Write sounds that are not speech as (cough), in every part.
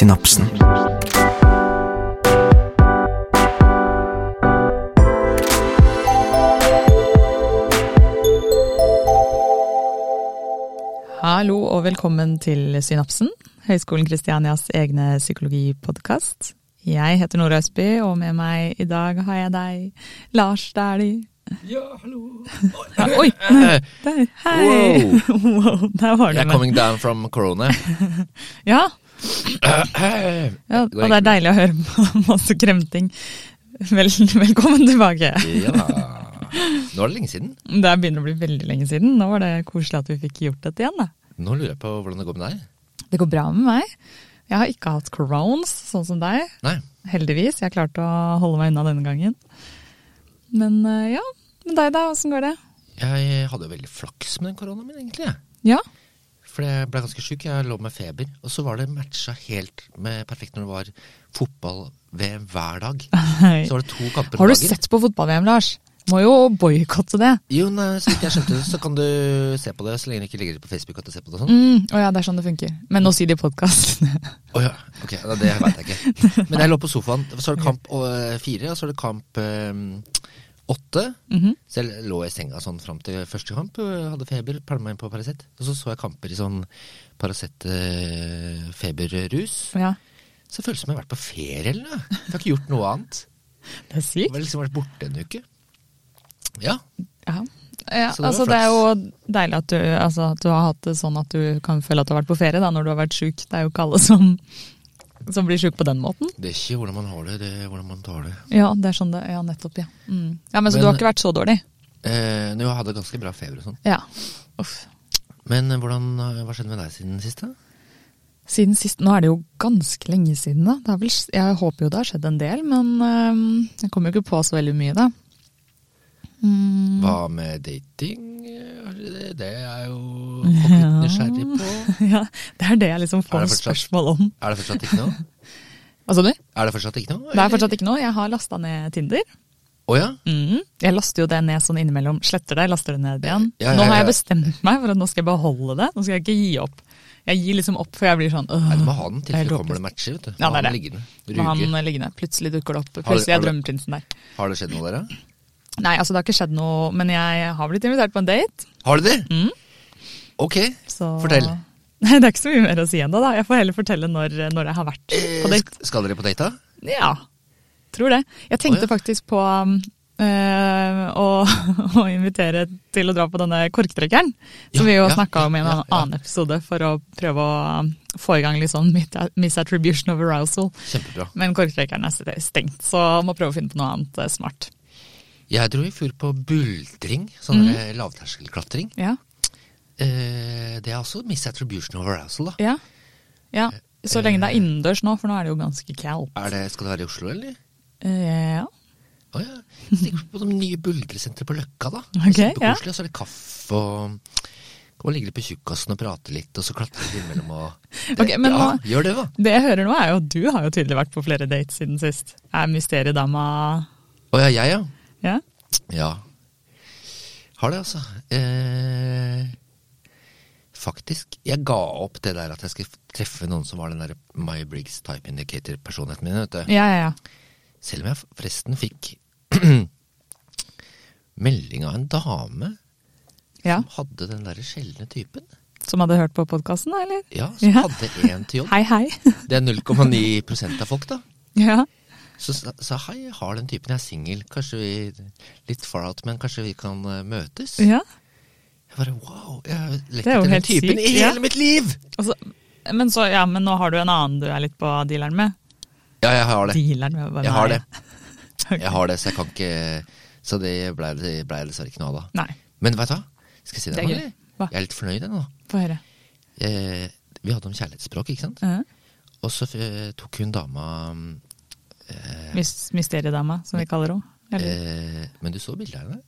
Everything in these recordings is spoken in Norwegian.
Synapsen. Hallo og velkommen til Synapsen, Høgskolen Kristianias egne psykologipodkast. Jeg heter Nora Østby, og med meg i dag har jeg deg, Lars Dæhlie. Ja, hallo. Ja, oi! (laughs) Der, hei! Wow, (laughs) der var du Jeg er coming down from corona. (laughs) Ja, ja, og det er deilig å høre på (laughs) masse kremting. Vel, velkommen tilbake. Ja. Nå er det lenge siden. Det begynner å bli veldig lenge siden. Nå var det koselig at vi fikk gjort dette igjen. da. Nå lurer jeg på hvordan det går med deg. Det går bra med meg. Jeg har ikke hatt crowns, sånn som deg. Nei. Heldigvis. Jeg klarte å holde meg unna denne gangen. Men eh, ja, med deg da, åssen går det? Jeg hadde jo veldig flaks med den koronaen min, egentlig. Ja. For jeg ble ganske sjuk. Jeg lå med feber. Og så var det matcha helt med perfekt når det var fotball-VM hver dag. (laughs) Så var det to kamper Har du sett på fotball-VM, Lars? Må jo boikotte det. Jo, nei, så vidt jeg skjønte det, så kan du se på det så lenge du ikke legger det på Facebook at du ser på det sånn. Mm, å ja, det er sånn det funker. Men nå sier de podkast. (laughs) Å ja, ok, det veit jeg ikke. Men jeg lå på sofaen, så var det kamp øh, fire, og så var det kamp åtte. -hmm. Så jeg lå i senga sånn fram til første kamp, hadde feber, pælma inn på Paracet. Og så så jeg kamper i sånn Paracet-feberrus. ja, Så det føles som jeg har vært på ferie eller noe. Jeg har ikke gjort noe annet. (laughs) det er sykt. Jeg har liksom vært borte en uke. Ja. Ja. Ja, det altså, det er jo deilig at du, altså, at du har hatt det sånn at du kan føle at du har vært på ferie da, når du har vært sjuk. Det er jo ikke alle som, som blir sjuk på den måten. Det er ikke hvordan man har det, det er hvordan man tar det. Ja, det er sånn det Ja, nettopp, ja. Mm. Ja, Men så Men- du har ikke vært så dårlig? Eh, jeg hadde ganske bra feber og sånn. Ja. Uff. Men eh, hvordan, eh, hva skjedde med deg siden sist? Siden sist Nå er det jo ganske lenge siden, da. Det har vel, jeg håper jo det har skjedd en del, men øh, jeg kommer jo ikke på så veldig mye, da. Mm, Hva med dating? Det, er jo litt nysgjerrig på. (laughs) ja, det er det jeg liksom får fortsatt- spørsmål om. Er det fortsatt ikke noe? (laughs) Hva sa du? Er det fortsatt ikke noe? Det er fortsatt ikke noe. Jeg har lasta ned Tinder. Oh, ja? mm. Jeg laster jo det ned sånn innimellom. Sletter det, laster det ned igjen. Ja, ja, Nå har jeg bestemt meg for at nå skal jeg beholde det. Nå skal jeg ikke gi opp. Jeg gir liksom opp, for jeg blir sånn øh, Nei, du må ha den til det er kommer det matcher. vet du. Ja, det er det. liggende. Liggende. Plutselig dukker det opp. Plutselig er drømmeprinsen der. Har det skjedd noe, dere? Nei, altså det har ikke skjedd noe, men jeg har blitt invitert på en date. Har du det? Mm. Ok. Så... Fortell. Nei, (laughs) det er ikke så mye mer å si ennå, da. Jeg får heller fortelle når, når jeg har vært Eh, på date. Eh, skal dere på date, da? Ja, tror det. Jeg tenkte oh, ja. faktisk på um, eh, å, (laughs) å invitere til å dra på denne korktrekkeren. Som Ja, vi jo ja, snakka om i en annen episode, for å prøve å um, få i gang litt sånn misattribution of arousal. Kjempebra. Men korktrekkeren er stengt, så må prøve å finne på noe annet eh, smart. Jeg dro i fjor på buldring, sånn Mm. lavterskelklatring. Ja, Eh, det er også misattribution of arousal, da. ja. ja. Så lenge det er innendørs nå, for nå er det jo ganske kaldt. Er det, skal det være i Oslo, eller? Eh, ja. Å ja. Stikk på det nye buldresenteret på Løkka, da. Ok, Kjempekoselig. Og så er det kaffe og Kan man ligge litt på tjukkasen og prate litt, og så klatre litt innimellom og det, (laughs) Ok, men Ja, nå- gjør det, da. Det jeg hører nå, er jo at du har jo tydelig vært på flere dates siden sist. Er mysteriedama Å ja, jeg, ja. Ja? Ja. Har det, altså. Eh, faktisk. Jeg ga opp det der at jeg skulle treffe noen som var den der My Briggs Type Indicator-personligheten min. vet du. Ja, ja, ja. Selv om jeg forresten fikk (clears throat) melding av en dame ja. som hadde den derre sjeldne typen. Som hadde hørt på podkasten, eller? Ja, som Ja. hadde én til jobb. (laughs) Hei, hei. Det er 0,9% av folk, da. Ja. Så sa hei, jeg har den typen, jeg er singel. Kanskje vi Litt far out, men kanskje vi kan eh, møtes? ja. Jeg bare wow, jeg har lett er etter den typen sykt, i ja. hele mitt liv! Altså, men, så, ja, men nå har du en annen du er litt på dealeren med? Ja, jeg har det. Dealeren med Jeg har det. det. (laughs) Jeg har det, så jeg kan ikke Så det ble det ble dessverre ikke noe av da. Nei, Men vet du hva? Skal jeg si deg noe? Jeg er litt fornøyd ennå. Få høre. Eh, vi hadde om kjærlighetsspråk, ikke sant? Ja. Og så eh, tok hun dama eh, Mysteriedama, som vi kaller henne. Eh, Men du så bildet av henne?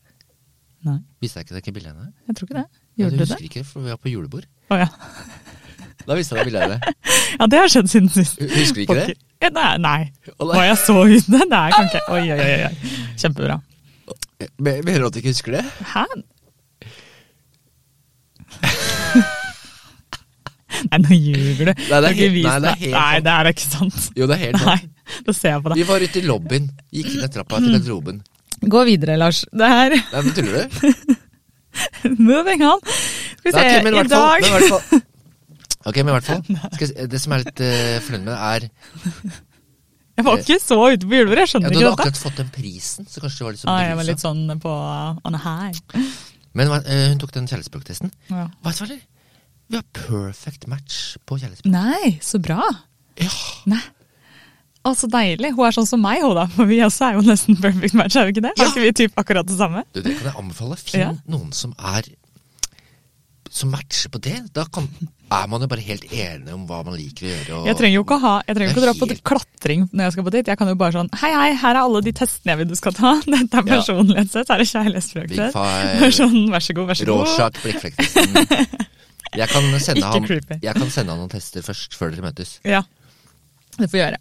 Nei, Viste jeg ikke deg ikke bildet av henne? jeg tror ikke det. Ja, Gjorde du du husker det? ikke, for vi var på julebord. Å ja. (laughs) Da viste jeg deg bildet av henne. (laughs) ja, det har skjedd siden sist. Husker du ikke det? Nei. nei. Var jeg så ute? Nei, kan ikke. Oi, oi, oi. oi. Kjempebra. Mener du at du ikke husker det? Hæ? Nei, nå ljuger du. Nei, det er ikke helt- nei, det er helt Nei, det er ikke sant. Jo, det er helt Nei, sant. det ser jeg på deg. Vi var ute i lobbyen, gikk ned trappa til garderoben. Gå videre, Lars. Det er Nei, men tuller du? (laughs) moving on. Skal vi se, okay, men i i dag men i hvert fall- (laughs) Ok, men i hvert fall. Jeg, det som er litt uh, fornøyd med, er Jeg var ikke så ute på julebordet, jeg skjønner ja, skjønner Du hadde akkurat fått den prisen, så kanskje det var litt sånn Ah, jeg var litt sånn på on a high. Men eh, hun tok den kjærlighetsspråktesten. Ja. Du hva, eller? Vi har perfect match på kjærlighetsspråk. Nei, så bra. Ja. Nei. Å, så deilig. Hun er sånn som meg, hun da. For vi også er jo nesten perfect match, er vi ikke det? Ja. Er ikke vi typ akkurat det samme? Du, det kan jeg anbefale. Finn Ja. noen som er som matcher på det. Da kan, er man jo bare helt enig om hva man liker å gjøre. Og, Jeg trenger jo ikke å ha, jeg trenger ikke å dra på Helt- klatring når jeg skal på dit. Jeg kan jo bare sånn Hei, hei, her er alle de testene jeg vil du skal ta. (laughs) Dette er personlighetssett. personlighetstest, her er five. Sånn, vær så god, vær så god. Rorschach, blikkflekktesten. (laughs) Jeg kan, han, jeg kan sende han noen tester først, før dere møtes. Ja, det får vi gjøre.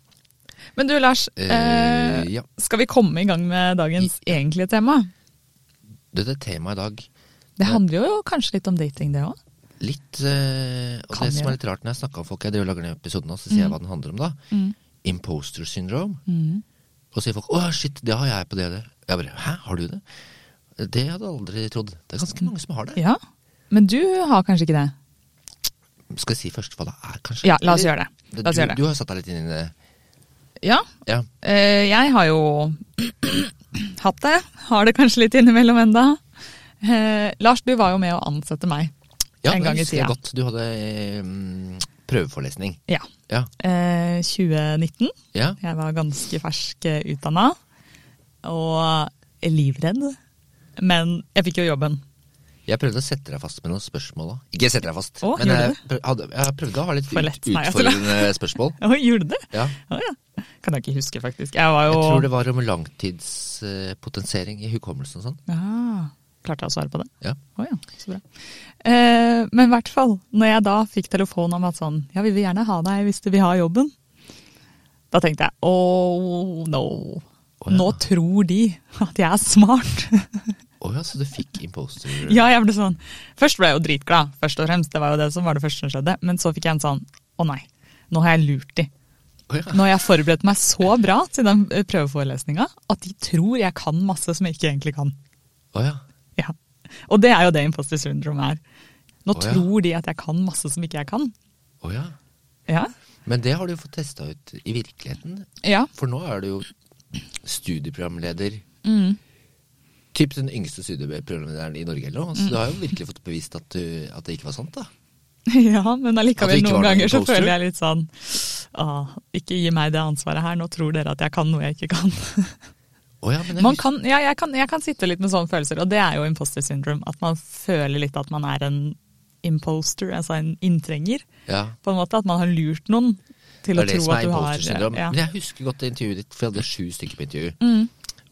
Men du, Lars. Eh, eh, ja. skal vi komme i gang med dagens egentlige tema? Du, det temaet i dag Det handler jo kanskje litt om dating, det òg. Litt eh, Og Kan det som er litt rart når jeg snakker om folk Jeg driver lager den episoden nå, så sier jeg hva den handler om da. Mm. Imposter syndrome. Mm. Og så sier folk 'Å, shit, det har jeg på det og det'. Jeg bare 'Hæ, har du det?' Det hadde jeg aldri trodd. Det er ganske mange som har det. Ja, men du har kanskje ikke det? Skal jeg si først hva det er, kanskje? Ja, la oss gjøre det. Du, gjøre det. du har satt deg litt inn i det. Ja, Ja. Eh, jeg har jo (clears throat) hatt det. Har det kanskje litt innimellom enda. Eh, Lars, du var jo med å ansette meg. ja En gang i det husker jeg godt. Du hadde um, prøveforelesning. Ja. Ja. Eh, 2019. ja. Jeg var ganske fersk eh, utdanna og livredd. Men jeg fikk jo jobben. Jeg prøvde å sette deg fast med noen spørsmål da. Ikke sette deg fast, Å, men jeg, prøv- hadde, jeg prøvde å ha litt ut, det. utfordrende spørsmål. (laughs) Åh, gjorde du det? Ja. Å, ja. Kan jeg ikke huske, faktisk. Jeg var jo Jeg tror det var om langtidspotensering i hukommelsen og sånn. Ja. Klarte jeg å svare på det? Ja. Å ja, så bra. Eh, men i hvert fall, når jeg da fikk telefon om at sånn Ja, vi vil gjerne ha deg hvis du vil ha jobben. Da tenkte jeg oh no. Oh, ja. Nå tror de at jeg er smart. (laughs) Å ja, så du fikk imposter ja, jeg ble sånn Først ble jeg jo dritglad, først og fremst. Det var jo det som var det første som skjedde. Men så fikk jeg en sånn Å nei, nå har jeg lurt de. Ja. Nå har jeg forberedt meg så bra til den prøveforelesninga at de tror jeg kan masse som jeg ikke egentlig kan. Oh, ja. Ja. Og det er jo det imposter syndrome er. Nå oh, ja. tror de at jeg kan masse som ikke jeg kan. Oh, ja. Ja. Men det har du jo fått testa ut i virkeligheten. Ja. For nå er du jo studieprogramleder. Mm. Typ den yngste studieprogramlederen i Norge eller noe. Så du har jo virkelig fått bevist at, du, at det ikke var sant, da. (laughs) ja, men allikevel noen ganger så føler jeg litt sånn ah, Ikke gi meg det ansvaret her, nå tror dere at jeg kan noe jeg ikke kan. Oh, ja, men jeg Man kan ja, jeg, kan jeg kan sitte litt med sånne følelser, og det er jo imposter syndrome. At man føler litt at man er en imposter, altså en inntrenger. ja. På en måte At man har lurt noen til Det å tro at tro har at er du har imposter syndrome. Men jeg husker godt det intervjuet ditt, for jeg hadde sju stykker på intervju. Mm.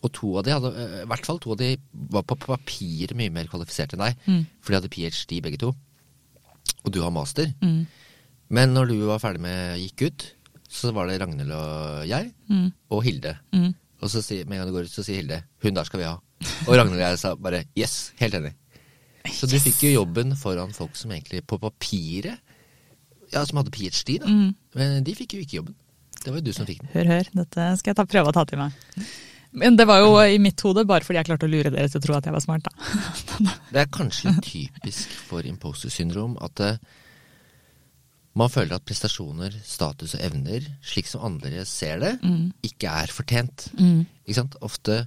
Og to av de hadde, eh, i hvert fall to av de var på papiret mye mer kvalifisert enn deg. Mm. For de hadde ph.d. begge to. Og du har master. Mm. Men når du var ferdig med gikk ut, så var det Ragnhild og jeg Mm. og Hilde. Mm. Og så sier, med en gang du går ut, så sier Hilde 'hun der skal vi ha'. Og Ragnhild og jeg sa bare 'yes', helt enig. Så du fikk jo jobben foran folk som egentlig på papiret Ja, som hadde ph.d., da. Mm. Men de fikk jo ikke jobben. Det var jo du som fikk den. Hør, hør, dette skal jeg ta, prøve å ta til meg. Men det var jo i mitt hode bare fordi jeg klarte å lure dere til å tro at jeg var smart, da. (laughs) Det er kanskje typisk for imposter syndrom at eh, man føler at prestasjoner, status og evner, slik som andre ser det, Mm. ikke er fortjent. Ikke sant? Ofte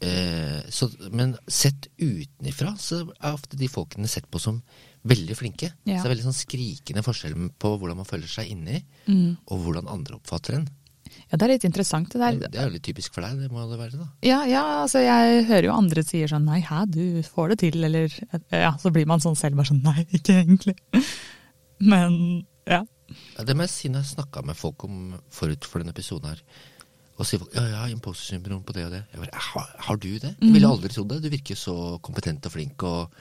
eh, så, Men sett utenifra så er ofte de folkene sett på som veldig flinke. Ja. Så det er veldig sånn skrikende forskjell på hvordan man føler seg inni, Mm. og hvordan andre oppfatter en. Ja, det er litt interessant det der. Det er jo litt typisk for deg, det må det være, da. Ja, ja, altså jeg hører jo andre sier sånn nei, hæ, du får det til, eller ja, så blir man sånn selv bare sånn nei, ikke egentlig. (laughs) Men ja. Ja, det må jeg si når jeg snakka med folk om forut for denne episoden her. Og sier folk ja, jeg har imposter syndrom på det og det. Jeg bare, har, har du det? Jeg ville aldri trodd det. Du virker så kompetent og flink og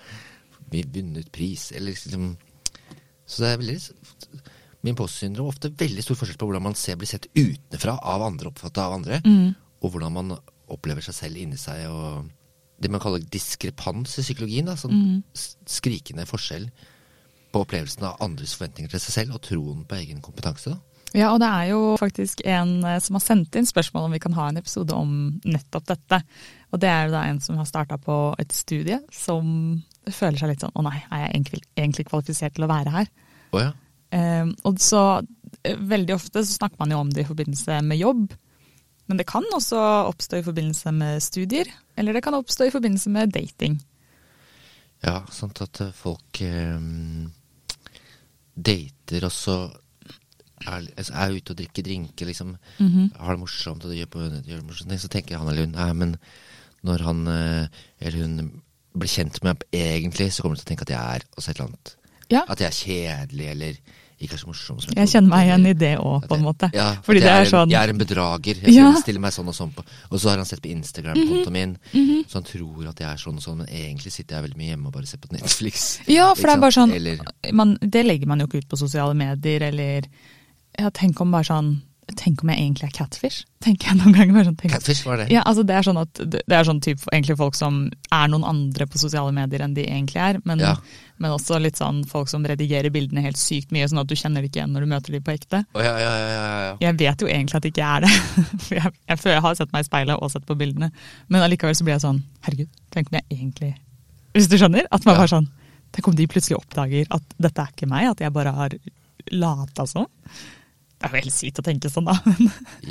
vunnet pris. Eller liksom Så det er veldig Med imposter syndrom ofte veldig stor forskjell på hvordan man ser blir sett utenfra av andre, oppfatta av andre, og hvordan man opplever seg selv inni seg. og Det man kaller diskrepans i psykologien. Da, sånn mm. skrikende forskjell på opplevelsen av andres forventninger til seg selv og troen på egen kompetanse. da. Ja, og det er jo faktisk en eh, som har sendt inn spørsmål om vi kan ha en episode om nettopp dette. Og det er jo da en som har starta på et studie som føler seg litt sånn å nei, er jeg egentlig, egentlig kvalifisert til å være her? Å ja. Eh, og så eh, veldig ofte så snakker man jo om det i forbindelse med jobb. Men det kan også oppstå i forbindelse med studier, eller det kan oppstå i forbindelse med dating. Ja, sånn at eh, folk eh, dater, og så er, er ute og drikker drinker, liksom. Har det morsomt, og gjør, på, gjør det morsomt. Så tenker han eller hun nei, men når han eh, eller hun blir kjent med meg egentlig, så kommer de til å tenke at jeg er også et eller annet. Ja, At jeg er kjedelig, eller ikke er så morsom. som jeg kjenner meg igjen i det òg, på en måte. Ja, Fordi det jeg er sånn Jeg er en bedrager. Jeg Ja. stiller meg sånn og sånn på. Og så har han sett på Instagram-kontoen min, så han tror at jeg er sånn og sånn, men egentlig sitter jeg veldig mye hjemme og bare ser på Netflix. (laughs) Ja, for det er bare sånn Eller man, Det legger man jo ikke ut på sosiale medier, eller ja, Tenk om bare sånn Tenk om jeg egentlig er catfish? Tenker jeg noen ganger. Sånn, Catfish, hva er det? ja, altså det er sånn at det er sånn type, folk som er noen andre på sosiale medier enn de egentlig er, men, Ja. men også litt sånn folk som redigerer bildene helt sykt mye, sånn at du kjenner det ikke igjen når du møter dem på ekte. Oh, ja, ja, ja, ja, ja. Jeg vet jo egentlig at det ikke er det, (laughs) for jeg, jeg jeg har sett meg i speilet og sett på bildene, men allikevel så blir jeg sånn, herregud, tenk om jeg egentlig Hvis du skjønner? At man bare sånn Tenk om de plutselig oppdager at dette er ikke meg, at jeg bare har lata som. Det er jo helt sykt å tenke sånn, da.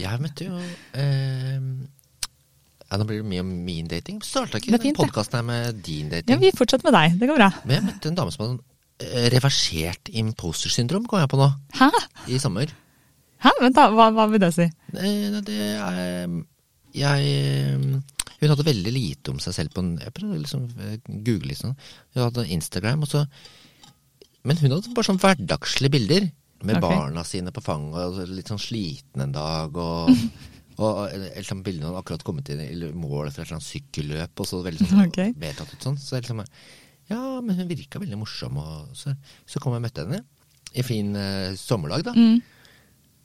Jeg møtte jo eh, ja, Nå blir det mye om min dating. Starta ikke den podkasten her med din dating? Ja, vi fortsetter med deg. Det går bra. Men jeg møtte en dame som hadde eh, reversert imposter syndrom, kom jeg på nå, Hæ? i sommer. Hæ? Vent, da. Hva, hva vil det si? Eh, Det er Jeg eh, Hun hadde veldig lite om seg selv på en Jeg prøvde liksom eh, google litt sånn. Hun hadde Instagram, og så Men hun hadde bare sånn hverdagslige bilder. Med okay. barna sine på fanget, og litt sånn sliten en dag, og (laughs) Og eller sånn bildene hadde akkurat kommet inn i mål fra et sånt sykkelløp, og så veldig sånn okay. vedtatt ut sånn. Så liksom Ja, men hun virka veldig morsom, og så, så kom jeg og møtte henne. I fin eh, sommerdag, da. Mm.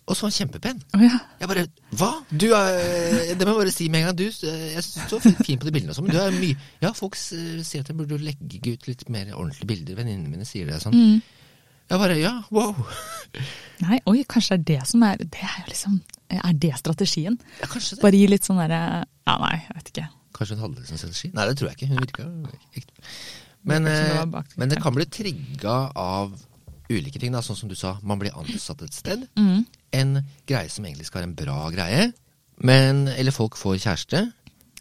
Og så var hun kjempepen. Oh, ja. Jeg bare Hva? Du er Det må jeg bare si med en gang. Du, eh, jeg du er fin- på de bildene også, men du er mye Ja, folk eh, sier at jeg burde legge ut litt mer ordentlige bilder. Venninnene mine sier det sånn. Mm. Jeg bare Ja, wow. Nei, oi, kanskje det er det som er Det er liksom Er det strategien? Ja, kanskje det. Bare gi litt sånn derre Ja, nei, jeg vet ikke. Kanskje hun hadde som strategi? Nei, det tror jeg ikke. Hun virka. Men, eh, men det kan bli trigga av ulike ting, da. Sånn som du sa, man blir ansatt et sted. Mm. En greie som egentlig skal være en bra greie. Men Eller folk får kjæreste.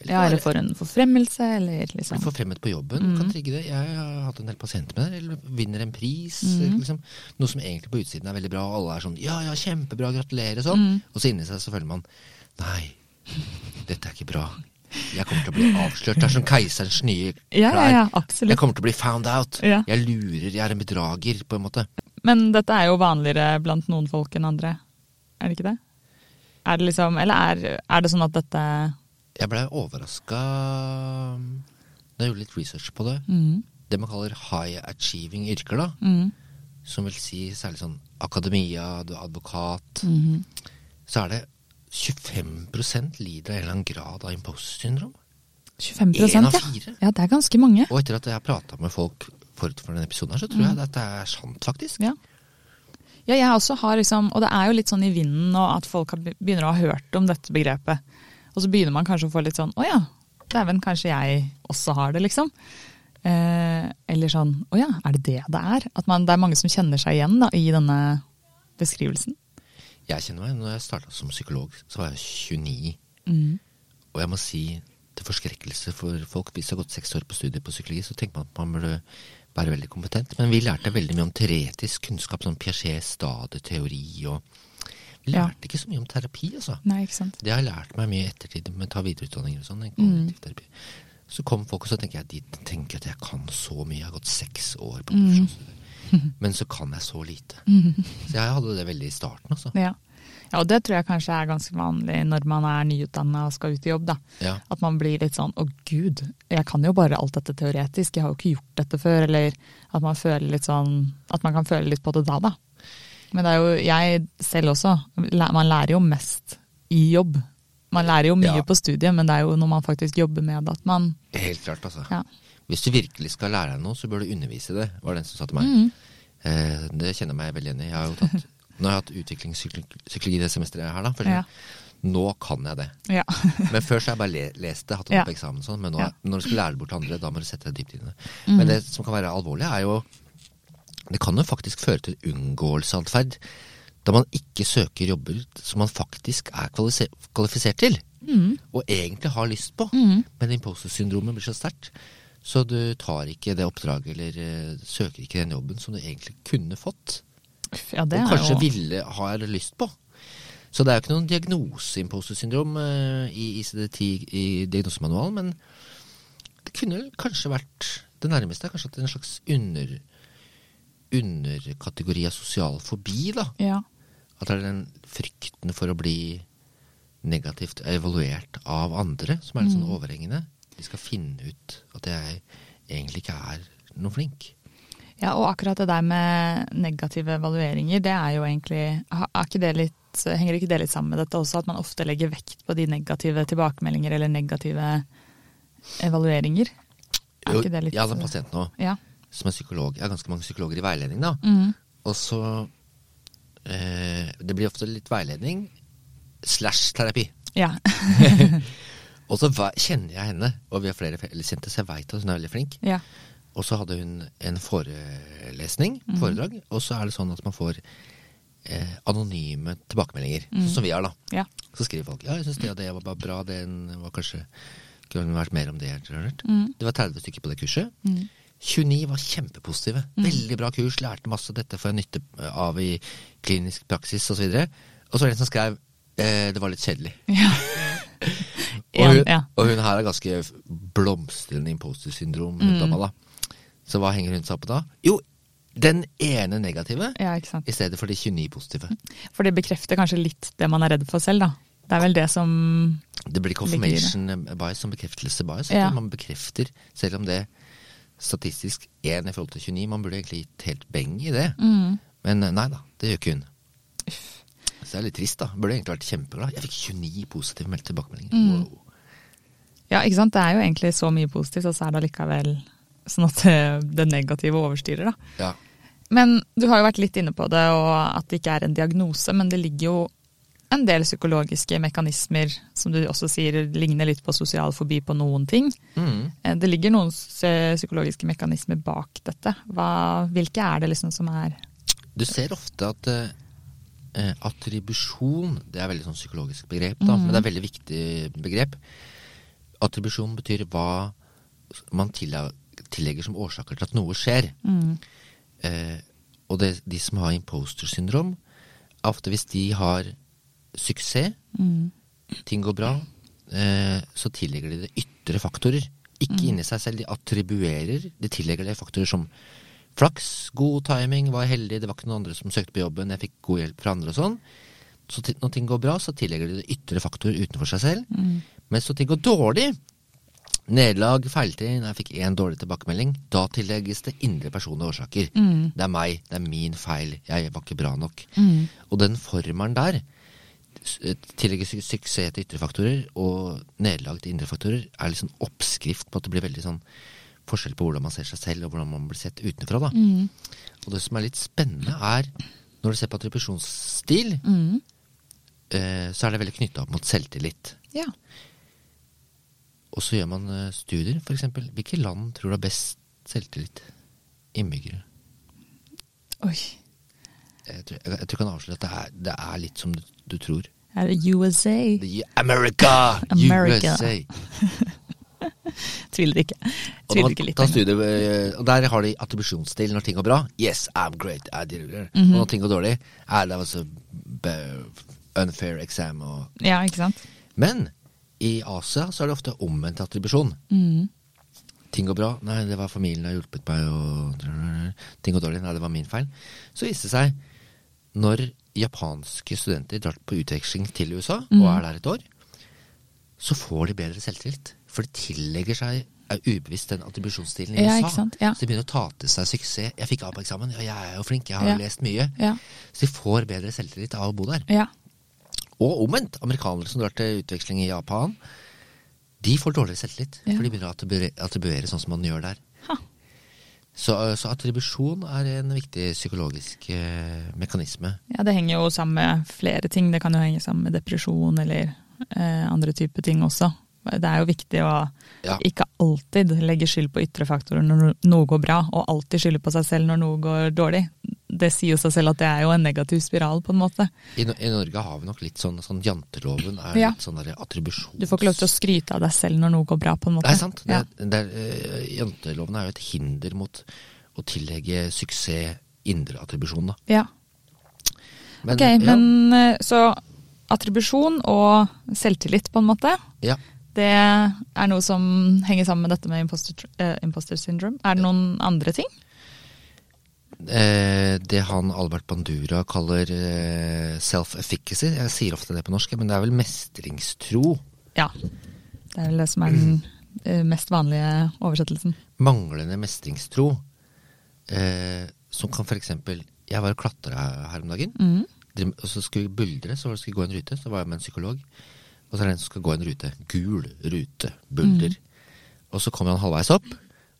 Ja, eller for en forfremmelse, eller liksom forfremmet på jobben, kan trigge det. Jeg har hatt en del pasienter med det. Eller vinner en pris. Liksom. Noe som egentlig på utsiden er veldig bra, og alle er sånn ja, ja, kjempebra, gratulerer, sånn. Og så inni seg så føler man nei, dette er ikke bra. Jeg kommer til å bli avslørt. Det er som keiserens nye Ja, ja, ja, absolutt. Jeg kommer til å bli found out. Ja. Jeg lurer, jeg er en bedrager, på en måte. Men dette er jo vanligere blant noen folk enn andre. Er det ikke det? Er det liksom Eller er, er det sånn at dette Jeg blei overraska da jeg gjorde litt research på det. mm, Det man kaller high achieving yrker, da. mm, Som vil si særlig sånn akademia, du er advokat. mm. Så er det 25% lider av en eller annen grad av imposter syndrom. 25 En av fire. ja. Det er ganske mange. Og etter at jeg har prata med folk forut for denne episoden, her, så tror jeg at dette er sant, faktisk. Ja. Ja, jeg også har liksom, og det er jo litt sånn i vinden nå at folk begynner å ha hørt om dette begrepet. Og så begynner man kanskje å få litt sånn å ja, dæven, kanskje jeg også har det, liksom. Eh, eller sånn å ja, er det det det er? At man, det er mange som kjenner seg igjen da, i denne beskrivelsen. Jeg kjenner meg, når jeg starta som psykolog, så var jeg 29. Mm. Og jeg må si til forskrekkelse for folk, hvis du har gått seks år på studiet på psykologi, så tenker man at man burde være veldig kompetent. Men vi lærte veldig mye om teoretisk kunnskap, sånn Piaget stadeteori og lærte Ja. ikke så mye om terapi, altså. Nei, ikke sant. Det har jeg lært meg mye i ettertid med å ta videreutdanninger og sånn. Mm. kognitiv terapi. Så kom folk, og så tenker jeg de tenker at jeg kan så mye. Jeg har gått seks år på Mm. (laughs) Men så kan jeg så lite. Så jeg hadde det veldig i starten, altså. Ja. ja, og det tror jeg kanskje er ganske vanlig når man er nyutdanna og skal ut i jobb, da. Ja. At man blir litt sånn 'å gud, jeg kan jo bare alt dette teoretisk, jeg har jo ikke gjort dette før', eller at man litt sånn At man kan føle litt på det da, da. Men det er jo jeg selv også. Man lærer jo mest i jobb. Man lærer jo mye Ja. på studiet, men det er jo når man faktisk jobber med det at man Helt klart, altså. Ja. Hvis du virkelig skal lære deg noe, så bør du undervise det, var det en som sa til meg. Mm. Eh, det kjenner jeg meg veldig igjen i. Jeg har jo tatt, (laughs) nå har jeg hatt utviklingspsykologi det semesteret her, da. For Ja. Nå kan jeg det. Ja. (laughs) Men før så har jeg bare le lest det, hatt det Ja. på eksamen og sånn. Men nå, når du skal lære det bort til andre, da må du sette deg dypt inn i det. Mm. Men det som kan være alvorlig, er jo Det kan jo faktisk føre til unngåelseatferd. Da man ikke søker jobber som man faktisk er kvalifisert til. Mm. Og egentlig har lyst på. Men imposter-syndromet blir så sterkt. Så du tar ikke det oppdraget, eller uh, søker ikke den jobben som du egentlig kunne fått. Ja, det og kanskje jo ville ha eller lyst på. Så det er jo ikke noen diagnose imposter-syndrom uh, i ICD-10 i diagnosemanualen, men det kunne kanskje vært det nærmeste er kanskje at det er en slags under, underkategori av sosial fobi, da. Ja. At det er den frykten for å bli negativt evaluert av andre som er litt Mm. sånn overhengende. De skal finne ut at jeg egentlig ikke er noe flink. ja, og akkurat det der med negative evalueringer, det er jo egentlig er ikke det litt, Henger ikke det litt sammen med dette også, at man ofte legger vekt på de negative tilbakemeldinger eller negative evalueringer? Er Jo, ikke det litt Jeg hadde en pasient nå Ja. Som er psykolog. Jeg har ganske mange psykologer i veiledning, da. Mm. Og så eh, Det blir ofte litt veiledning slash terapi. Ja. (laughs) (laughs) Og så kjenner jeg henne, og vi har flere felleskjente, så jeg veit at hun er veldig flink. ja. Og så hadde hun en forelesning, foredrag, foredrag, og så er det sånn at man får eh, anonyme tilbakemeldinger, sånn som vi har, da. Ja. Så skriver folk ja, jeg syns det og det var bare bra, det var kanskje kunne vært mer om det. Mm. Det var 30 stykker på det kurset. 29 var kjempepositive. Veldig bra kurs, lærte masse. Dette får jeg nytte av i klinisk praksis osv. Og, og så var det en som skrev eh, det var litt kjedelig. (laughs) ja. Og hun, ja. og hun her har ganske blomstrende imposter-syndrom. Mm. da. Så hva henger hun seg opp på da? Jo, den ene negative ja, i stedet for de 29 positive. For det bekrefter kanskje litt det man er redd for selv, da. Det er vel det som Det blir confirmation bias som bekreftelse bias. Ja. Man bekrefter, selv om det statistisk 1 i forhold til 29. Man burde egentlig gitt helt beng i det. mm. Men eh, nei da, det gjør ikke hun. Så det er litt trist, da. Burde egentlig vært kjempeglad. Jeg fikk 29 positive meldte tilbakemeldinger. Mm. Wow. Ja, ikke sant. Det er jo egentlig så mye positivt, og så er det allikevel sånn at det, det negative overstyrer, da. Ja. Men du har jo vært litt inne på det, og at det ikke er en diagnose, men det ligger jo en del psykologiske mekanismer, som du også sier ligner litt på sosial fobi på noen ting. Mm. Eh, Det ligger noen psykologiske mekanismer bak dette. Hva, hvilke er det liksom som er Du ser ofte at eh, eh, attribusjon Det er veldig sånn psykologisk begrep, da, men det er et veldig viktig begrep. Attribusjon betyr hva man tillegger som årsaker til at noe skjer. Eh, og det, de som har imposter-syndrom, er ofte hvis de har suksess, ting går bra, eh, så tillegger de det ytre faktorer. Ikke inni seg selv. De attribuerer. De tillegger det faktorer som flaks, god timing, var heldig, det var ikke noen andre som søkte på jobben, jeg fikk god hjelp fra andre og sånn. Så når ting går bra, så tillegger de det ytre faktorer utenfor seg selv. Men så ting går dårlig, nederlag, feiltrinn, jeg fikk én dårlig tilbakemelding, da tillegges det indre personlige årsaker. Det er meg, det er min feil, jeg var ikke bra nok. Og den formelen der, tillegger suksess til ytre faktorer og nederlag til indre faktorer, er liksom oppskrift på at det blir veldig sånn forskjell på hvordan man ser seg selv og hvordan man blir sett utenfra. Da. Og det som er litt spennende, er når du ser på attribusjonsstil, eh, så er det veldig knytta opp mot selvtillit. Ja. Og så gjør man eh, studier, f.eks. Hvilke land tror du har best selvtillit? Innbyggere. Oi. Jeg tror jeg, jeg tror jeg kan avsløre at det er, det er litt som du, du tror. Er det USA? The America! America. USA! (laughs) Tviler ikke. Tviler ikke litt. studier, eh, og der har de attribusjonsstil når ting går bra. Yes, I'm great. I did it. Mhm. Og når ting går dårlig, er that was a unfair exam. Og... Ja, ikke sant? Men i Asia så er det ofte omvendt attribusjon. Mm. Ting går bra. Nei, det var familien som har hjulpet meg. Og... Ting går dårlig. Nei, det var min feil. Så viste det seg, når japanske studenter drar på utveksling til USA mm. og er der et år, så får de bedre selvtillit. For de tillegger seg er ubevisst den attribusjonsstilen i Ja, USA. Ja. Så de begynner å ta til seg suksess. 'Jeg fikk A på eksamen. Ja, jeg er jo flink. Jeg har jo lest mye.' Ja. Så de får bedre selvtillit av å bo der. Ja. Og omvendt. Amerikanere som drar til utveksling i Japan, de får dårligere selvtillit. For de begynner å attribuere sånn som man gjør der. Så, så attribusjon er en viktig psykologisk eh, mekanisme. Ja, det henger jo sammen med flere ting. Det kan jo henge sammen med depresjon eller eh, andre typer ting også. Det er jo viktig å Ja. ikke alltid legge skyld på ytre faktorer når noe går bra, og alltid skylde på seg selv når noe går dårlig. Det sier jo seg selv at det er jo en negativ spiral, på en måte. I, No- I Norge har vi nok litt sånn, sånn janteloven er Ja. litt sånn der attribusjons... Du får ikke lov til å skryte av deg selv når noe går bra, på en måte. Det er sant. Ja. Det, det eh, janteloven er jo et hinder mot å tillegge suksess indre attribusjon, da. Ja. Men, Ok, men eh, så attribusjon og selvtillit, på en måte. ja. Det er noe som henger sammen med dette med imposter, eh, imposter syndrome. Er det noen andre ting? Eh, det han Albert Bandura kaller eh, self-efficacy, jeg sier ofte det på norsk, men det er vel mestringstro. Ja. Det er vel det som er den eh, mest vanlige oversettelsen. Manglende mestringstro. Eh, som kan eksempel Jeg var og klatra her om dagen. Mm. Og så skulle vi buldre, så skulle vi gå en rute. Så var jeg med en psykolog. Og så er det en som skal gå en rute. Gul rute. Bulder. Og så kommer han halvveis opp,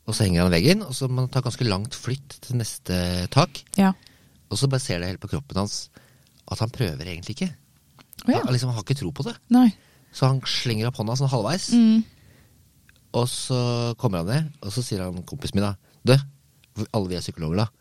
og så henger han veggen. Og så må han ta ganske langt flytt til neste tak. Ja. Og så bare ser det helt på kroppen hans at han prøver egentlig ikke. Oh, ja. Han liksom har ikke tro på det. Nei. Så han slenger opp hånda sånn halvveis. Mm. Og så kommer han ned, og så sier han kompisen min da Du, alle vi er psykologer, da.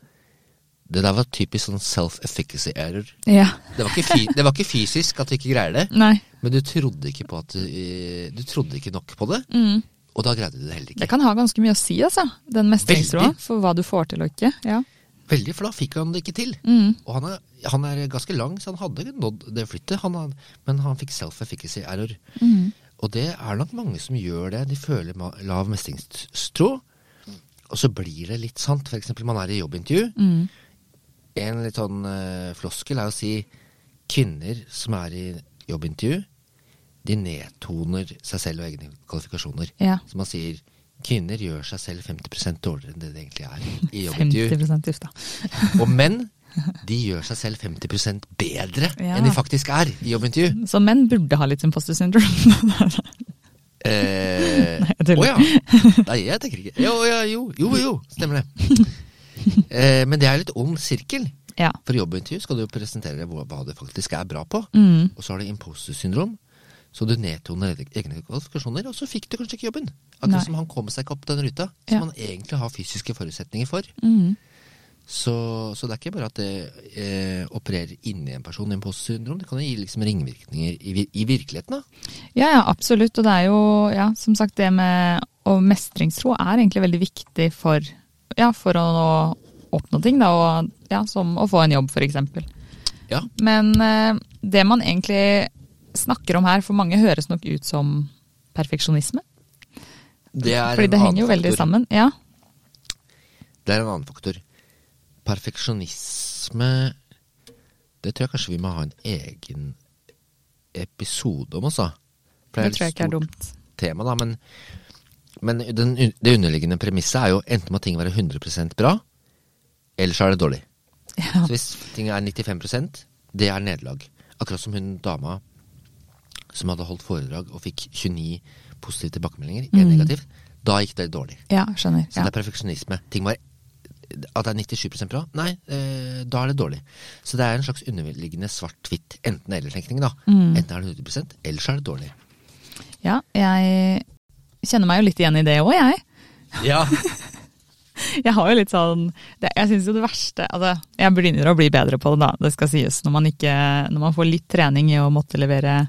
Det der var typisk sånn self-efficacy error. Ja. Det var, det var ikke fysisk at du ikke greier det, Nei. men du trodde ikke på at du, eh, du trodde ikke nok på det, Mm. og da greide du det heller ikke. Det kan ha ganske mye å si, altså. Den mestringstroa. For hva du får til og ikke. Ja. Veldig, for da fikk han det ikke til. Mm. Og han er, han er ganske lang, så han hadde nådd det flyttet, han had, men han fikk self-efficacy error. Mm. Og det er nok mange som gjør det. De føler lav mestringstro, og så blir det litt sant. Eksempel, man er i jobbintervju. Mm. En litt sånn eh, floskel er å si kvinner som er i jobbintervju, de nedtoner seg selv og egne kvalifikasjoner. Ja. Så man sier kvinner gjør seg selv 50% dårligere enn det det egentlig er i (laughs) jobbintervju. 50 gift, da. Og menn, de gjør seg selv 50% bedre Ja. enn de faktisk er i jobbintervju. Så menn burde ha litt imposter syndrome. Eh, (laughs) Nei, jeg (laughs) Å ja. Nei, jeg tenker ikke. Jo, ja, jo, jo, jo, stemmer det. (laughs) Eh, men det er litt ond sirkel. ja. For i jobbintervju skal du jo presentere hva, hva du faktisk er bra på. Mm. Og så har du imposter syndrom. Så du nedtoner egne kvalifikasjoner, og så fikk du kanskje ikke jobben. Nei. Akkurat som han kom seg ikke opp den ruta, som Ja. han egentlig har fysiske forutsetninger for. Mm. Så, så det er ikke bare at det eh, opererer inni en person, imposter syndrom. Det kan jo gi liksom ringvirkninger i, i virkeligheten. da. Ja, ja, absolutt. Og det er jo, ja, som sagt, det med og mestringstro er egentlig veldig viktig for, ja, for å oppnå ting, da, og, ja, som å få en jobb, f.eks. Ja. Men eh, det man egentlig snakker om her, for mange høres nok ut som perfeksjonisme. Det er Fordi en det henger jo veldig faktor. sammen. Ja. Det er en annen faktor. Perfeksjonisme Det tror jeg kanskje vi må ha en egen episode om også. Det, Det tror jeg ikke er dumt. Tema, da, men, men den, det underliggende premisset er jo enten må ting være 100% bra, eller så er det dårlig. Ja. Så hvis ting er 95% det er nederlag. Akkurat som hun dama som hadde holdt foredrag og fikk 29 positive tilbakemeldinger, én Mm. negativ. Da gikk det dårlig. ja, skjønner. Så Ja. det er perfeksjonisme. Ting var At det er 97% bra? Nei, eh, da er det dårlig. Så det er en slags underliggende svart-hvitt enten-eller-tenkning. da. Mm. Enten er det 100% eller så er det dårlig. ja, jeg kjenner meg jo litt igjen i det òg, jeg. Ja. (laughs) Jeg har jo litt sånn det, Jeg syns jo det verste altså, Jeg begynner å bli bedre på det, da. Det skal sies. Når man, ikke, når man får litt trening i å måtte levere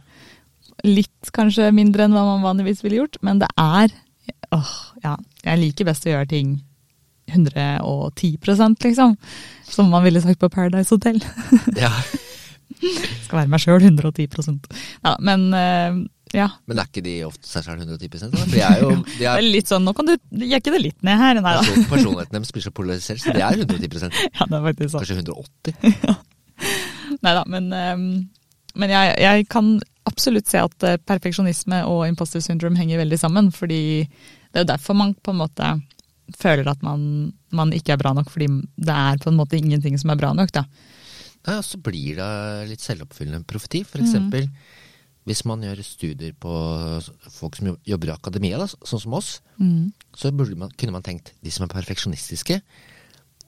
litt kanskje mindre enn hva man vanligvis ville gjort. Men det er åh, ja, Jeg liker best å gjøre ting 110% liksom. Som man ville sagt på Paradise Hotel. ja. (laughs) Skal være meg sjøl 110% ja, Men eh, ja. Men er ikke de ofte seg selv 110 da? De er jo (laughs) de Det er, er litt sånn Nå kan du jekke det litt ned her. Nei da. person, Personligheten deres blir så polarisert, så de er 110 (laughs) Ja, det er faktisk sant. Kanskje 180 (laughs) Nei da, men, ehm, men jeg, jeg kan absolutt se at eh, perfeksjonisme og imposter syndrome henger veldig sammen. Fordi det er jo derfor man på en måte føler at man, man ikke er bra nok, fordi det er på en måte ingenting som er bra nok. da. Nei, og så blir det litt selvoppfyllende profeti. For eksempel, hvis man gjør studier på folk som jobber i akademia, da, sånn som oss, Mm. så man, kunne man tenkt de som er perfeksjonistiske,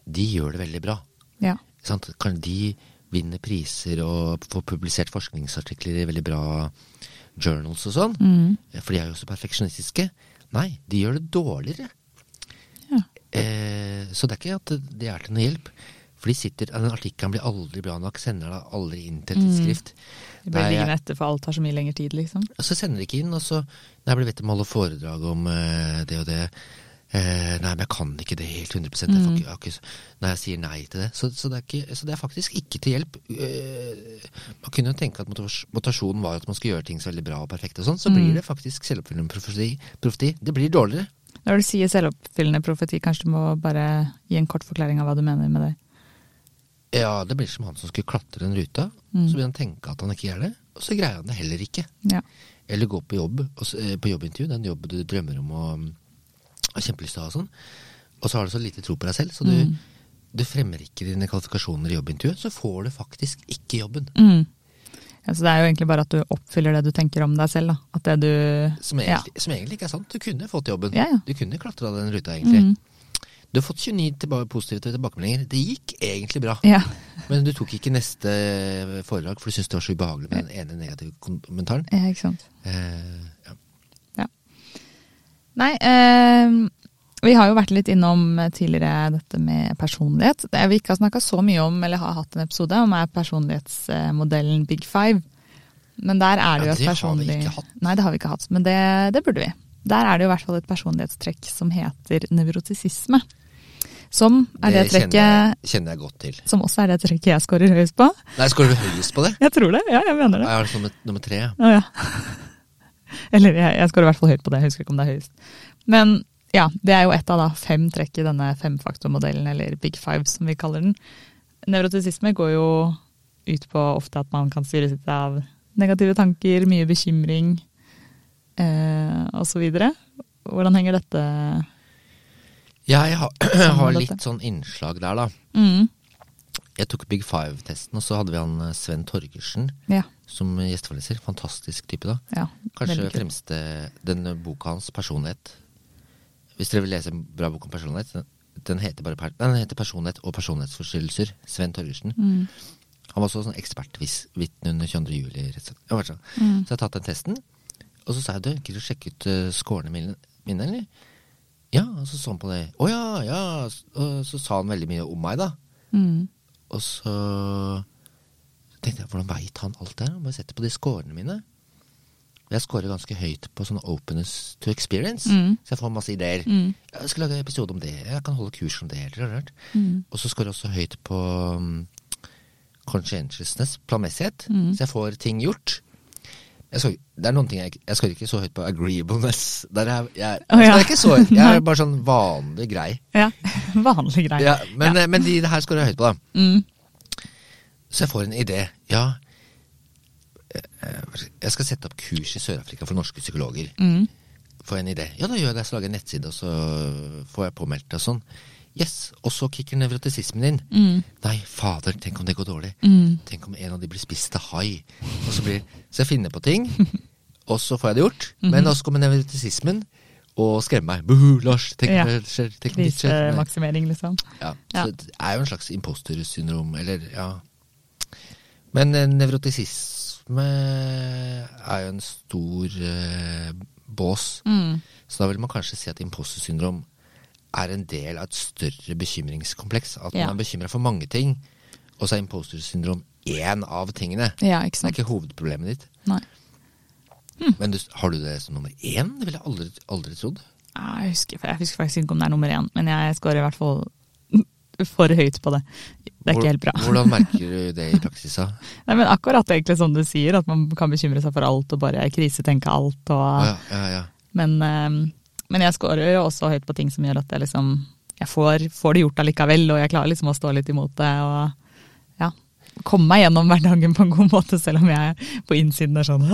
de gjør det veldig bra. Ja. Sant? Kan de vinne priser og få publisert forskningsartikler i veldig bra journals og sånn? Mm. For de er jo også perfeksjonistiske. Nei, de gjør det dårligere. Ja. Eh, så det er ikke at det er til noe hjelp. For de sitter, den artikkelen blir aldri bra nok, sender deg aldri inn til et Mm. Det blir liggende etter, for alt tar så mye lengre tid, liksom. Og så sender de ikke inn, og så Nei, jeg ble bedt om å holde foredrag om uh, det og det. Uh, nei, men jeg kan ikke det helt 100 jeg får Mm. jeg ikke, Når jeg sier nei til det. Så, så, det ikke, så det er faktisk ikke til hjelp. Uh, man kunne jo tenke at motivas- motivasjonen var at man skulle gjøre ting så veldig bra og perfekt, og sånn. Så Mm. blir det faktisk selvoppfyllende profeti. profeti. Det blir dårligere. Når du sier selvoppfyllende profeti, kanskje du må bare gi en kort forklaring av hva du mener med det. Ja, det blir som han som skulle klatre en ruta. Mm. Så vil han tenke at han ikke gjør det, og så greier han det heller ikke. Ja. Eller gå på jobb, eh, på jobbintervju, den jobben du drømmer om mm, har kjempelyst til å ha sånn. Og så har du så lite tro på deg selv, så du, Mm. du fremmer ikke dine kvalifikasjoner i jobbintervjuet, så får du faktisk ikke jobben. Mm. Ja, så det er jo egentlig bare at du oppfyller det du tenker om deg selv, da. At det du Som Ja. egentlig, som egentlig ikke er sant. Du kunne fått jobben. Ja, ja. Du kunne klatra den ruta, egentlig. Du har fått 29 tilba positive tilbakemeldinger. Det gikk egentlig bra. Ja. (laughs) Men du tok ikke neste foredrag, for du syntes det var så ubehagelig med den ene negative kommentaren. ja, ikke sant. Eh, ja. Nei, eh, vi har jo vært litt innom tidligere dette med personlighet. Det vi ikke har snakka så mye om, eller har hatt en episode om, er personlighetsmodellen Big Five. Men der er det Ja, jo et det har vi personlig ikke hatt. Nei, det har vi ikke hatt, men det, det burde vi. Der er det jo i hvert fall et personlighetstrekk som heter nevrotisisme. Som er det, kjenner, trekket jeg, kjenner jeg godt til. Som også er det trekket jeg scorer høyest på. Nei, Skårer du høyest på det? Jeg tror det, ja, jeg mener det. Jeg har det som nummer, nummer tre. ja. Å, ja. Eller jeg, jeg scorer i hvert fall høyt på det, jeg husker ikke om det er høyest. Men ja, det er jo ett av da fem trekk i denne femfaktormodellen, eller Big Five som vi kaller den. Nevrotisisme går jo ut på ofte at man kan styre sitt av negative tanker, mye bekymring eh, osv. Hvordan henger dette Jeg (clears throat) har, har litt sånn innslag der, da. mm, Jeg tok Big Five-testen, og så hadde vi han eh, Sven Torgersen Ja. som gjesteforeleser. Fantastisk type, da. ja Kanskje fremste Den boka hans, 'Personlighet'. Hvis dere vil lese en bra bok om personlighet, den, den, heter bare den heter 'Personlighet og personlighetsforstyrrelser'. Sven Torgersen. Mm, Han var også sånn ekspertvitne under 22. juli. rett og slett. Mm, Så jeg har tatt den testen, og så sa jeg du, gidder du sjekke ut uh, scorene mine, mine, eller? Ja, og så så han på det. Å ja, ja. Og så sa han veldig mye om meg, da. mm, Og så tenkte jeg, hvordan veit han alt det her? Bare sette på de scorene mine. Jeg scorer ganske høyt på sånn openness to experience, Mm. så jeg får masse ideer. mm, Jeg skal lage en episode om det, jeg kan holde kurs om det. Mm, Og så scorer jeg også høyt på um, conscientiousness, planmessighet, Mm. så jeg får ting gjort. Jeg skal, det er noen ting jeg, jeg skal ikke så høyt på agreeableness. Der er, jeg, jeg, Å, ja. er ikke så. Jeg er (laughs) bare sånn vanlig grei. ja. (laughs) Vanlig grei. Ja, men, ja. men de det her skal jeg høyt på, da. Mm, Så jeg får en idé. Ja, eh, jeg skal sette opp kurs i Sør-Afrika for norske psykologer. mm, Får jeg en idé. Ja, da gjør jeg det. Så lager jeg en nettside, og så får jeg påmeldt det og sånn. Yes. Og så kicker nevrotisismen inn. mm, Nei, fader, tenk om det går dårlig. mm. Tenk om en av de blir spist av hai. Og så, blir, så jeg finner på ting, (laughs) og så får jeg det gjort. Men Mhm. også kommer nevrotisismen og skremmer meg. Buhu, Lars, tenk Ja. det skjer. Tenk det skjer. Krisemaksimering, liksom. Ja, Ja. så det er jo en slags impostersyndrom, eller ja. Men eh, nevrotisisme er jo en stor eh, bås. Mm. Så da vil man kanskje si at impostersyndrom er en del av et større bekymringskompleks. At Ja. man er bekymra for mange ting, og så er imposter syndrom én av tingene. Ja, ikke Det er ikke hovedproblemet ditt. Nei. Men du, har du det som nummer én? Det ville jeg aldri, aldri trodd. Jeg husker, jeg husker faktisk ikke om det er nummer én, men jeg scorer i hvert fall (laughs) for høyt på det. Det er Hvor- ikke helt bra. Hvordan merker du det i praksis? da? (laughs) Nei, men akkurat egentlig som du sier, at man kan bekymre seg for alt og bare krisetenke alt. Og, ja, ja, ja. men, eh, men jeg scorer jo også høyt på ting som gjør at jeg liksom jeg får, får det gjort allikevel, og jeg klarer liksom å stå litt imot det. Og, ja. komme meg gjennom hverdagen på en god måte, selv om jeg på innsiden er sånn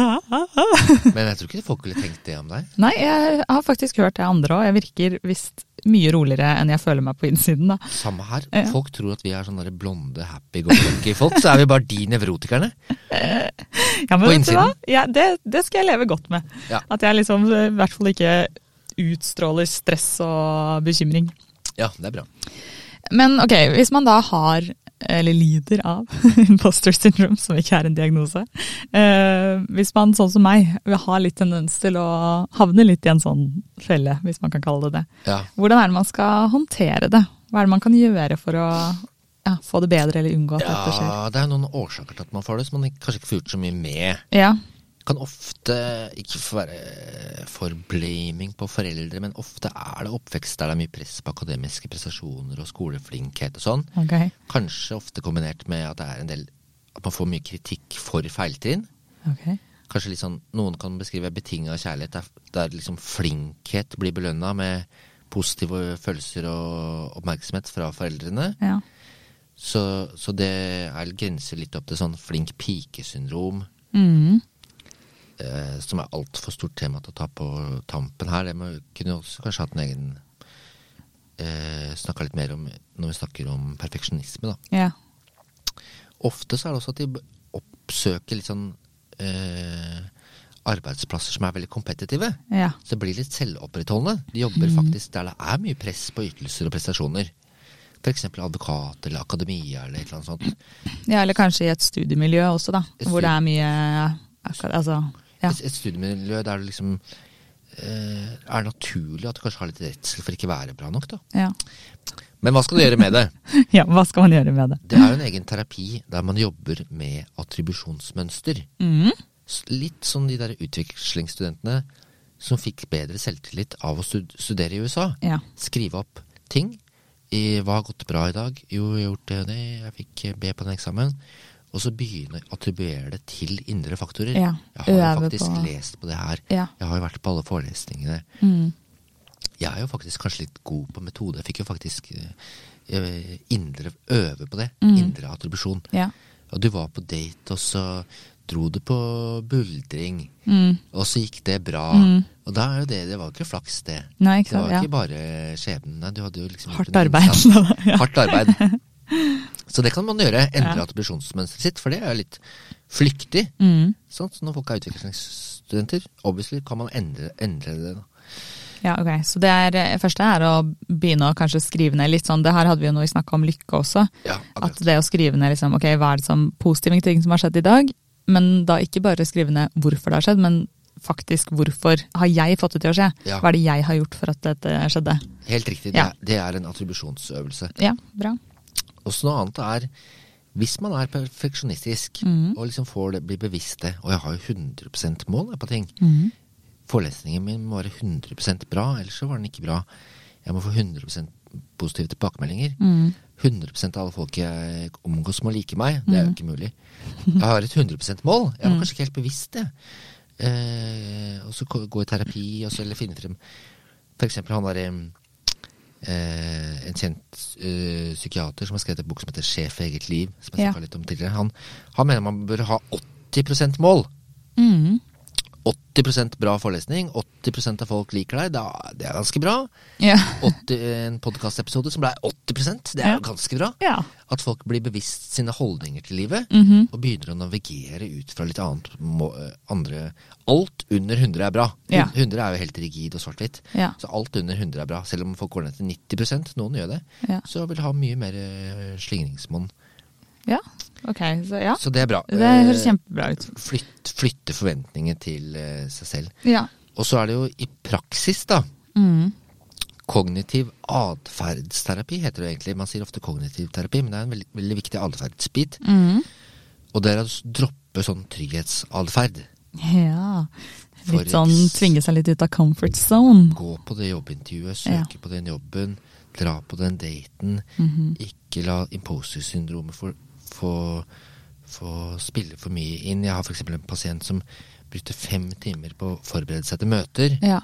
(laughs) Men jeg tror ikke folk ville tenkt det om deg. Nei, jeg har faktisk hørt det andre òg. Jeg virker visst mye roligere enn jeg føler meg på innsiden, da. Samme her. Folk tror at vi er sånne blonde, happy-go-lucky-folk, så er vi bare de nevrotikerne. Ja, men På vet du hva? Ja, det, det skal jeg leve godt med. Ja. At jeg liksom i hvert fall ikke utstråler stress og bekymring. Ja, det er bra. Men ok, hvis man da har, eller lider av, (laughs) imposter syndrome, som ikke er en diagnose eh, Hvis man sånn som meg vil ha litt tendens til å havne litt i en sånn felle, hvis man kan kalle det det, Ja. hvordan er det man skal håndtere det? Hva er det man kan gjøre for å ja, få det bedre eller unngå at dette skjer? ja, det er noen årsaker til at man får det, som man kanskje ikke får gjort så mye med. Ja, Kan ofte ikke få være for blaming på foreldre, men ofte er det oppvekst der det er mye press på akademiske prestasjoner og skoleflinkhet og sånn. ok. Kanskje ofte kombinert med at det er en del At man får mye kritikk for feiltrinn. ok. Kanskje litt sånn, Noen kan beskrive betinga kjærlighet der, der liksom flinkhet blir belønna med positive følelser og oppmerksomhet fra foreldrene. Ja. Så, så det er grenser litt opp til sånn flink pike-syndrom, Mm. Eh, som er altfor stort tema til å ta på tampen her. Det må, kunne også kanskje hatt en egen eh, Snakka litt mer om når vi snakker om perfeksjonisme, da. Ja. Ofte så er det også at de oppsøker litt sånn eh, arbeidsplasser som er veldig kompetitive. ja. Så det blir litt selvopprettholdende. De jobber faktisk der det er mye press på ytelser og prestasjoner. F.eks. advokat eller akademia eller et eller annet sånt. Ja, eller kanskje i et studiemiljø også, da. Et Hvor det er mye akkurat- Altså, ja. Et, et studiemiljø der det liksom eh, er naturlig at du kanskje har litt redsel for ikke å være bra nok, da. ja. Men hva skal du gjøre med det? (laughs) Ja, hva skal man gjøre med det? Det er jo en egen terapi der man jobber med attribusjonsmønster. Mm. Litt som de der utvekslingsstudentene som fikk bedre selvtillit av å studere i USA. Ja. Skrive opp ting. I, hva har gått bra i dag? Jo, jeg har gjort det og det. Jeg fikk B på den eksamen. Og så begynne å attribuere det til indre faktorer. Ja, Jeg har jo faktisk på- lest på det her. Ja. Jeg har jo vært på alle forelesningene. Mm. Jeg er jo faktisk kanskje litt god på metode. Jeg fikk jo faktisk eh, indre, øve på det. Mm. Indre attribusjon. Ja. Og du var på date, og så dro du på buldring. Mm. Og så gikk det bra. Mm. Og da er jo det Det var jo ikke flaks, det. Nei, ikke Det var sant. jo Ja. ikke bare skjebnen. Du hadde jo liksom Hardt arbeid. (laughs) Hardt arbeid. Så det kan man gjøre. Endre Ja. attribusjonsmønsteret sitt, for det er litt flyktig. Mm. Sånn, Så når folk er utviklingsstudenter, obviously kan man endre, endre det. Da. Ja, ok. Så det er, første er å begynne å kanskje skrive ned litt sånn Det her hadde vi jo når vi snakka om lykke også. Ja, At det å skrive ned liksom, ok, hva er det som positive ting som har skjedd i dag, men da ikke bare skrive ned hvorfor det har skjedd, men faktisk hvorfor har jeg fått det til å skje? Ja. Hva er det jeg har gjort for at dette skjedde? Helt riktig. Det, er, det er en attribusjonsøvelse. Ja, bra. Og så noe annet er hvis man er perfeksjonistisk mm. og liksom får det, blir bevisst det, og jeg har jo 100% mål på ting mm. Forelesningen min må være 100% bra, ellers så var den ikke bra. Jeg må få 100% positive tilbakemeldinger. Mm. 100 av alle folk jeg omgås må like meg. Det er jo ikke mulig. Jeg har et 100% mål. Jeg var Mm. kanskje ikke helt bevisst det. Eh, og så gå i terapi, og så, eller finne frem For eksempel han derre En kjent eh, psykiater som har skrevet en bok som heter 'Sjef for eget liv', som jeg Ja. litt om tidligere. Han, han mener man bør ha 80% mål. Mhm. 80% bra forelesning, 80% av folk liker deg. Da, det er ganske bra. Ja. 80, en podkastepisode som ble 80% det er Ja. ganske bra. ja. At folk blir bevisst sine holdninger til livet, Mhm. og begynner å navigere ut fra litt annet eh, andre Alt under 100 er bra. Ja. 100 er jo helt rigid og svart-hvitt. Så alt under 100 er bra. Selv om folk går ned til 90% noen gjør det, Ja. så vil ha mye mer eh, slingringsmonn. ja. Ok, så ja. Så det er bra. Det høres Eh, kjempebra ut. Flytt, flytte forventninger til eh, seg selv. Ja. Og så er det jo i praksis, da. Mm. Kognitiv atferdsterapi heter det egentlig. Man sier ofte kognitiv terapi, men det er en veldig, veldig viktig atferdsbit. Mm. Og det er å droppe sånn trygghetsatferd. Ja. Litt sånn tvinge seg litt ut av comfort zone. Gå på det jobbintervjuet, Ja. søke på den jobben, dra på den daten. Mhm. Ikke la imposter-syndromet få, få, få spille for mye inn. Jeg har f.eks. en pasient som brukte fem timer på å forberede seg til møter. Ja.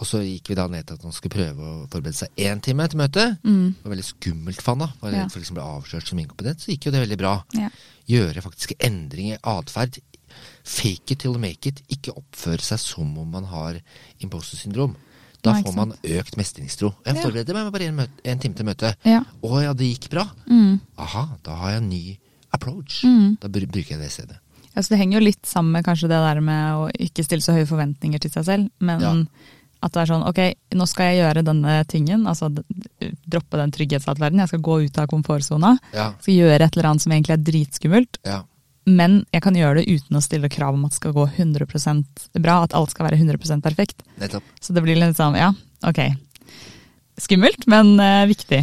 Og så gikk vi da ned til at han skulle prøve å forberede seg én time til møtet. Mm. Det var veldig skummelt for han da. Var Ja. redd for liksom å bli avslørt som inkompetent. Så gikk jo det veldig bra. Ja. Gjøre faktiske endringer i atferd. Fake it till make it. Ikke oppføre seg som om man har imposter syndrom. Da får man økt mestringstro. Jeg forbereder meg bare en, en time til møtet. Ja. Å ja, det gikk bra. Mm. Aha, da har jeg en ny approach. Mm. Da br bruker jeg det stedet. Ja, så det henger jo litt sammen med kanskje det der med å ikke stille så høye forventninger til seg selv, men Ja. at det er sånn ok, nå skal jeg gjøre denne tingen, altså droppe den trygghetsatferden, jeg skal gå ut av komfortsona, Ja, skal gjøre et eller annet som egentlig er dritskummelt, ja. Men jeg kan gjøre det uten å stille krav om at det skal gå 100% bra, at alt skal være 100% perfekt. Nettopp. Så det blir litt sånn, ja, ok. Skummelt, men uh, viktig.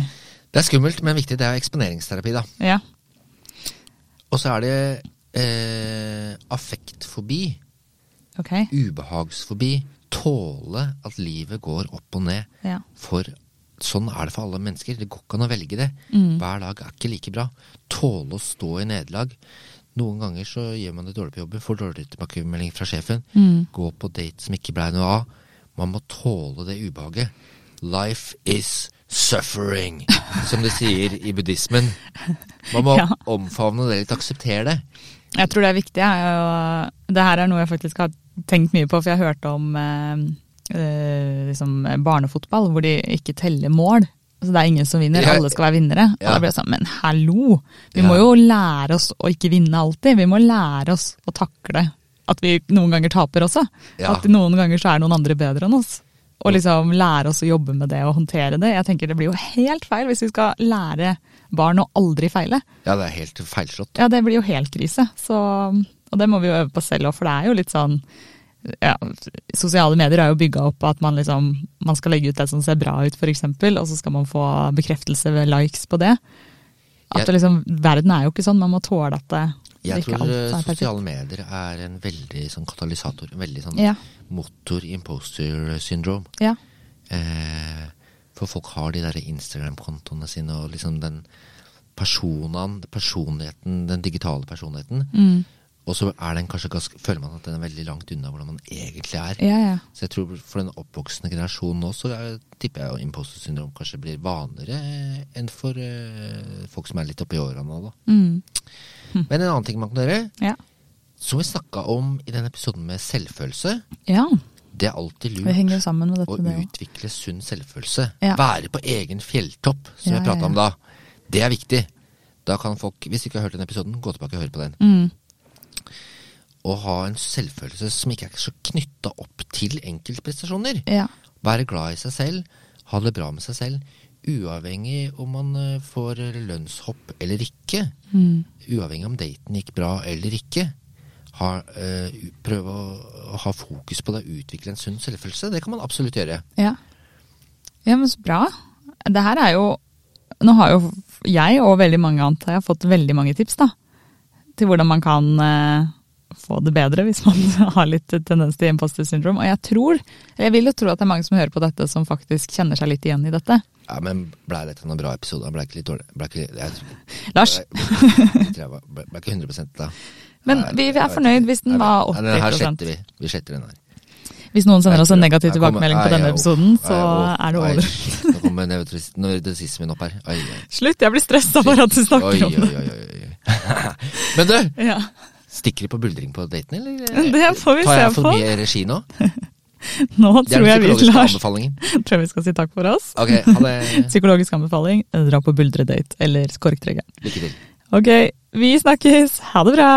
Det er skummelt, men viktig. Det er eksponeringsterapi, da. Ja. Og så er det eh, affektfobi. Okay. Ubehagsfobi. Tåle at livet går opp og ned. Ja. For sånn er det for alle mennesker. Det går ikke an å velge det. Mm. Hver dag er ikke like bra. Tåle å stå i nederlag. Noen ganger så gjør man det dårlig på jobben, får dårlig tilbakemelding fra sjefen. Mm. Gå på date som ikke blei noe av. Man må tåle det ubehaget. Life is suffering, som de sier i buddhismen. Man må (laughs) Ja. omfavne det litt, akseptere det. Jeg tror det er viktig. jeg, og det her er noe jeg faktisk har tenkt mye på, for jeg hørte om eh, eh, liksom barnefotball hvor de ikke teller mål. Altså det er ingen som vinner, Ja. alle skal være vinnere. Og da blir det sånn, men hallo! Vi Ja. må jo lære oss å ikke vinne alltid. Vi må lære oss å takle at vi noen ganger taper også. Ja. At noen ganger så er noen andre bedre enn oss. Og liksom lære oss å jobbe med det og håndtere det. Jeg tenker det blir jo helt feil hvis vi skal lære barn å aldri feile. Ja, det er helt feilslått. Ja, det blir jo helt krise. Så, og det må vi jo øve på selv òg, for det er jo litt sånn ja, Sosiale medier er jo bygga opp på at man liksom man skal legge ut det som ser bra ut, f.eks., og så skal man få bekreftelse ved likes på det. At Jeg- liksom, Verden er jo ikke sånn, man må tåle at det, Jeg ikke tror alt eh, er perfekt. sosiale medier er en veldig sånn katalysator. En veldig sånn Ja, motor imposter syndrome. ja, Eh, for folk har de der Instagram-kontoene sine og liksom den personen, personligheten, den digitale personligheten. mm, Og så er den kanskje ganske, føler man at den er veldig langt unna hvordan man egentlig er. ja, ja. Så jeg tror for den oppvoksende generasjonen nå, så er, tipper jeg imposter syndrom kanskje blir vanligere enn for uh, folk som er litt oppi årene nå, da. Mm, Men en annen ting man kan gjøre, ja. som vi snakka om i den episoden med selvfølelse, ja. det er alltid lurt å utvikle sunn selvfølelse. Ja. Være på egen fjelltopp, som Ja, vi prata om da. Det er viktig. Da kan folk, hvis du ikke har hørt den episoden, gå tilbake og høre på den. Mm, Å ha en selvfølelse som ikke er så knytta opp til enkeltprestasjoner. ja. Være glad i seg selv, ha det bra med seg selv. Uavhengig om man eh, får lønnshopp eller ikke. Mm, Uavhengig om daten gikk bra eller ikke. Ha, øh, prøve å, å ha fokus på det, utvikle en sunn selvfølelse. Det kan man absolutt gjøre. Ja. ja, men så bra. Det her er jo Nå har jo jeg og veldig mange antar jeg fått veldig mange tips da, til hvordan man kan eh, få det bedre hvis man (laughs) har litt tendens til imposter syndrom. Og jeg tror, jeg vil jo tro at det er mange som hører på dette som faktisk kjenner seg litt igjen i dette. Ja, Men blei dette en bra episode? Blei ikke litt dårlig? Ble ikke, jeg, (laughs) Lars, jeg ble, ikke 100 da. men vi er fornøyd hvis den var var nei, Den her 80 sletter vi. Vi sletter den her. Hvis noen sender oss en negativ tilbakemelding på denne episoden, så er det over. Nå kommer nevrotis- nevrotisismen opp her. Slutt, jeg blir stressa bare at du snakker om det. (laughs) Men du, Ja. Stikker du på buldring på daten, eller? (laughs) Det får vi se på. Tar jeg for mye regi nå? (laughs) Nå tror jeg vi, Lars, (laughs) tror jeg vi skal si takk for oss. Ok, ha det. Psykologisk anbefaling, dra på buldredate eller skorktreggeren. Lykke til. Ok, vi snakkes. Ha det bra!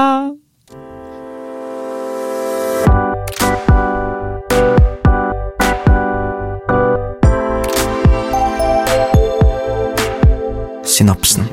Synapsen.